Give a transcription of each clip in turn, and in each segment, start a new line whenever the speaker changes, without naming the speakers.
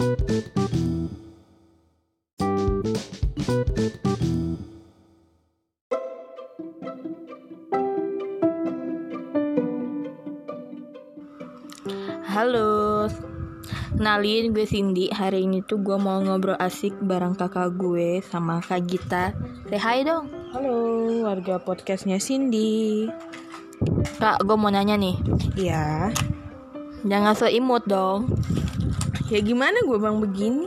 Halo, kenalin gue Cindy. Hari ini tuh gue mau ngobrol asik bareng kakak gue sama Kak Gita. Say hi dong.
Halo, warga podcastnya Cindy.
Kak, gue mau nanya nih.
Ya,
Jangan so imut dong.
Ya gimana gue bang begini?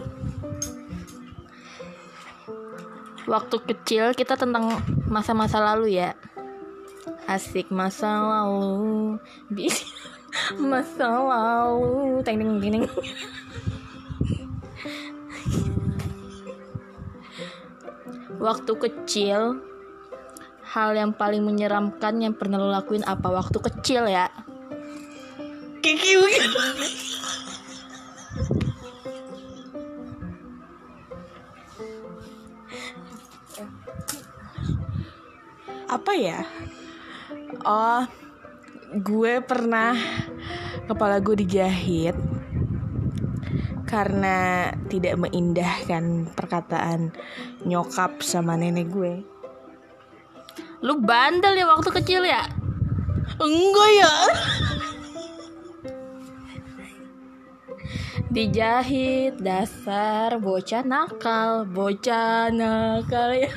Waktu kecil kita tentang masa-masa lalu ya. Asik masa lalu. Masa lalu. Teng teng teng. teng. Waktu kecil hal yang paling menyeramkan yang pernah lo lakuin apa waktu kecil ya?
Kiki Apa ya? Oh, gue pernah kepala gue dijahit karena tidak mengindahkan perkataan nyokap sama nenek gue.
Lu bandel ya waktu kecil ya?
Enggak ya.
Dijahit dasar bocah nakal, bocah nakal ya.